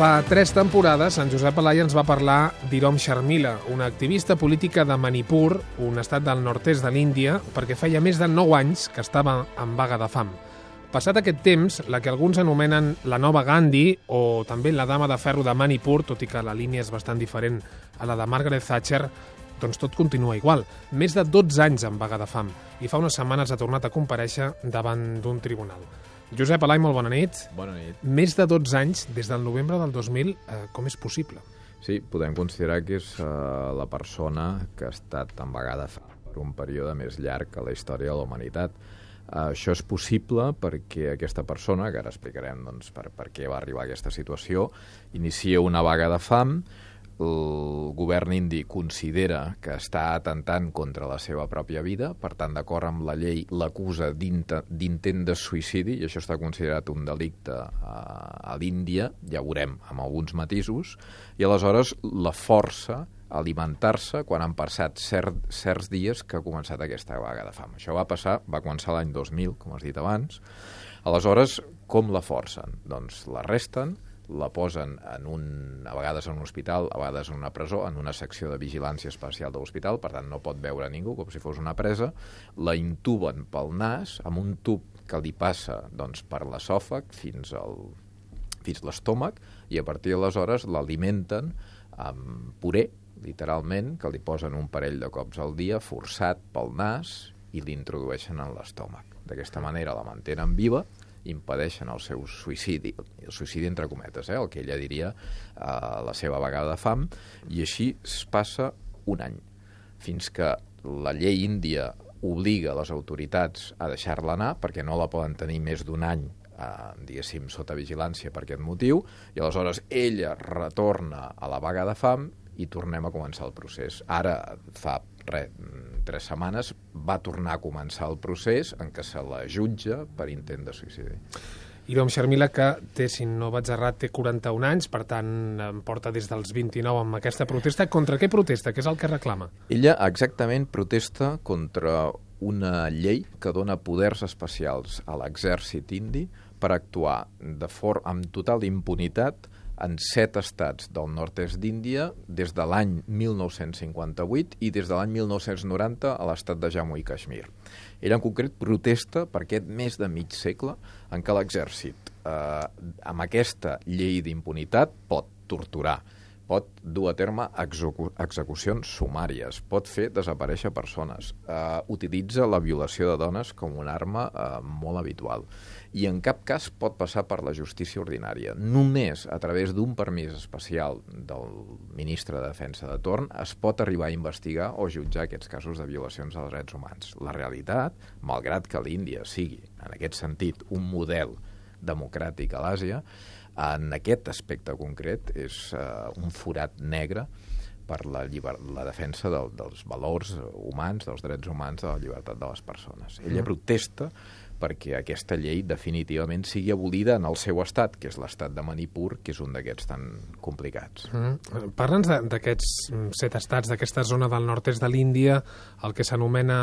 Fa tres temporades, en Josep Alai ens va parlar d'Irom Sharmila, una activista política de Manipur, un estat del nord-est de l'Índia, perquè feia més de 9 anys que estava en vaga de fam. Passat aquest temps, la que alguns anomenen la nova Gandhi o també la dama de ferro de Manipur, tot i que la línia és bastant diferent a la de Margaret Thatcher, doncs tot continua igual. Més de 12 anys en vaga de fam i fa unes setmanes ha tornat a compareixer davant d'un tribunal. Josep Alai, molt bona nit. Bona nit. Més de 12 anys des del novembre del 2000, eh, com és possible? Sí, podem considerar que és uh, la persona que ha estat vegada fa per un període més llarg a la història de la humanitat. Uh, això és possible perquè aquesta persona, que ara explicarem doncs, per, per què va arribar a aquesta situació, inicia una vaga de fam, el govern indi considera que està atentant contra la seva pròpia vida, per tant, d'acord amb la llei, l'acusa d'intent de suïcidi, i això està considerat un delicte a, a l'Índia, ja veurem, amb alguns matisos, i aleshores la força alimentar-se quan han passat cert, certs dies que ha començat aquesta vaga de fam. Això va passar, va començar l'any 2000, com has dit abans. Aleshores, com la forcen? Doncs l'arresten, la posen en un, a vegades en un hospital, a vegades en una presó, en una secció de vigilància especial de l'hospital, per tant no pot veure ningú com si fos una presa, la intuben pel nas amb un tub que li passa doncs, per l'esòfag fins al fins l'estómac i a partir d'aleshores l'alimenten amb puré, literalment, que li posen un parell de cops al dia, forçat pel nas i l'introdueixen en l'estómac. D'aquesta manera la mantenen viva impedeixen el seu suïcidi, el suïcidi entre cometes, eh, el que ella diria eh, la seva vegada de fam, i així es passa un any, fins que la llei índia obliga les autoritats a deixar-la anar perquè no la poden tenir més d'un any eh, diguéssim, sota vigilància per aquest motiu, i aleshores ella retorna a la vaga de fam i tornem a començar el procés. Ara, fa re, tres setmanes, va tornar a començar el procés en què se la jutja per intent de suïcidi. Irom Sharmila, que té, si no vaig errat, té 41 anys, per tant, em porta des dels 29 amb aquesta protesta. Contra què protesta? Què és el que reclama? Ella exactament protesta contra una llei que dona poders especials a l'exèrcit indi per actuar de for amb total impunitat en set estats del nord-est d'Índia des de l'any 1958 i des de l'any 1990 a l'estat de Jammu i Kashmir. Era en concret protesta per aquest més de mig segle en què l'exèrcit, eh, amb aquesta llei d'impunitat, pot torturar, pot dur a terme execu execucions sumàries, pot fer desaparèixer persones, eh, utilitza la violació de dones com una arma eh, molt habitual i en cap cas pot passar per la justícia ordinària. Només a través d'un permís especial del ministre de Defensa de torn es pot arribar a investigar o jutjar aquests casos de violacions dels drets humans. La realitat, malgrat que l'Índia sigui, en aquest sentit, un model democràtic a l'Àsia, en aquest aspecte concret és uh, un forat negre per la, lliber... la defensa del, dels valors humans, dels drets humans, de la llibertat de les persones. Ella mm. protesta perquè aquesta llei definitivament sigui abolida en el seu estat, que és l'estat de Manipur, que és un d'aquests tan complicats. Mm. Parla'ns d'aquests set estats, d'aquesta zona del nord-est de l'Índia, el que s'anomena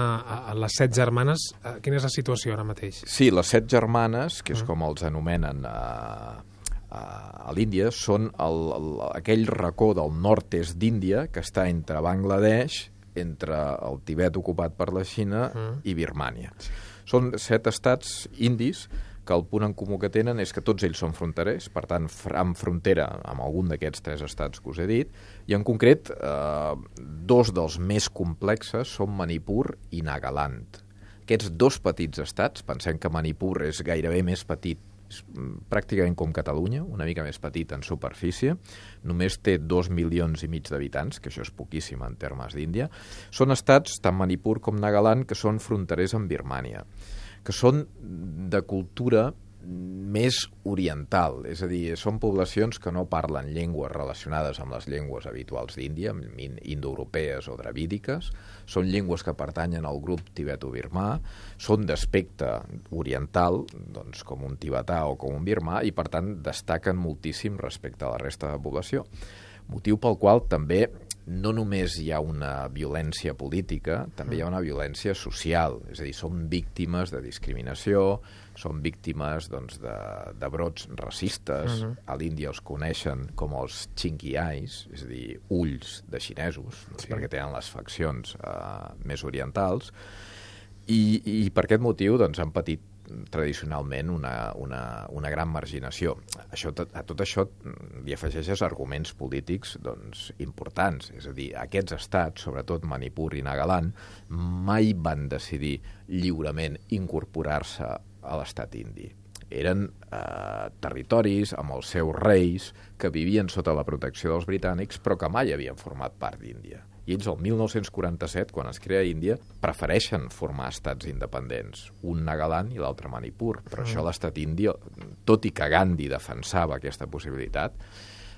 les set germanes. Eh, quina és la situació ara mateix? Sí, les set germanes, que és mm. com els anomenen eh, a l'Índia són el, el, aquell racó del nord-est d'Índia que està entre Bangladesh, entre el Tibet ocupat per la Xina mm. i Birmània. Són set estats indis que el punt en comú que tenen és que tots ells són fronterers, per tant, amb frontera amb algun d'aquests tres estats que us he dit, i en concret, eh, dos dels més complexes són Manipur i Nagaland. Aquests dos petits estats, pensem que Manipur és gairebé més petit és mm, pràcticament com Catalunya, una mica més petit en superfície, només té dos milions i mig d'habitants, que això és poquíssim en termes d'Índia. Són estats, tant Manipur com Nagaland, que són fronterers amb Birmània, que són de cultura més oriental, és a dir, són poblacions que no parlen llengües relacionades amb les llengües habituals d'Índia, indoeuropees o dravídiques, són llengües que pertanyen al grup tibeto-birmà, són d'aspecte oriental, doncs com un tibetà o com un birmà, i per tant destaquen moltíssim respecte a la resta de la població. Motiu pel qual també no només hi ha una violència política, també hi ha una violència social, és a dir, són víctimes de discriminació, són víctimes doncs, de, de brots racistes, uh -huh. a l'Índia els coneixen com els chinky eyes, és a dir, ulls de xinesos, doncs, sí. perquè tenen les faccions uh, més orientals, i, i per aquest motiu doncs, han patit tradicionalment una, una, una gran marginació. Això, a tot això li afegeixes arguments polítics doncs, importants. És a dir, aquests estats, sobretot Manipur i Nagaland, mai van decidir lliurement incorporar-se a l'estat indi. Eren eh, territoris amb els seus reis que vivien sota la protecció dels britànics però que mai havien format part d'Índia i ells el 1947, quan es crea Índia, prefereixen formar estats independents, un Nagaland i l'altre Manipur. Però mm. això l'estat indi, tot i que Gandhi defensava aquesta possibilitat,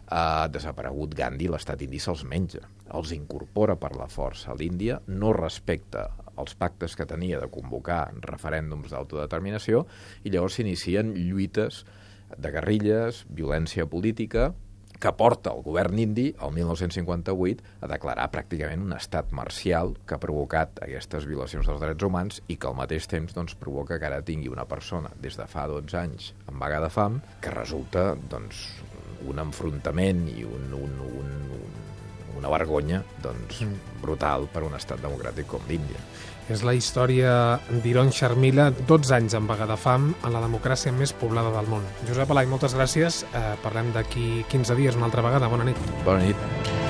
ha desaparegut Gandhi, l'estat indi se'ls menja, els incorpora per la força. L'Índia no respecta els pactes que tenia de convocar referèndums d'autodeterminació i llavors s'inicien lluites de guerrilles, violència política, que porta el govern indi, el 1958, a declarar pràcticament un estat marcial que ha provocat aquestes violacions dels drets humans i que al mateix temps doncs, provoca que ara tingui una persona des de fa 12 anys amb vaga de fam que resulta doncs, un enfrontament i un, un, un, un una vergonya doncs, mm. brutal per un estat democràtic com l'Índia. És la història d'Iron Sharmila, 12 anys en vaga de fam en la democràcia més poblada del món. Josep Alai, moltes gràcies. Eh, parlem d'aquí 15 dies una altra vegada. Bona nit. Bona nit.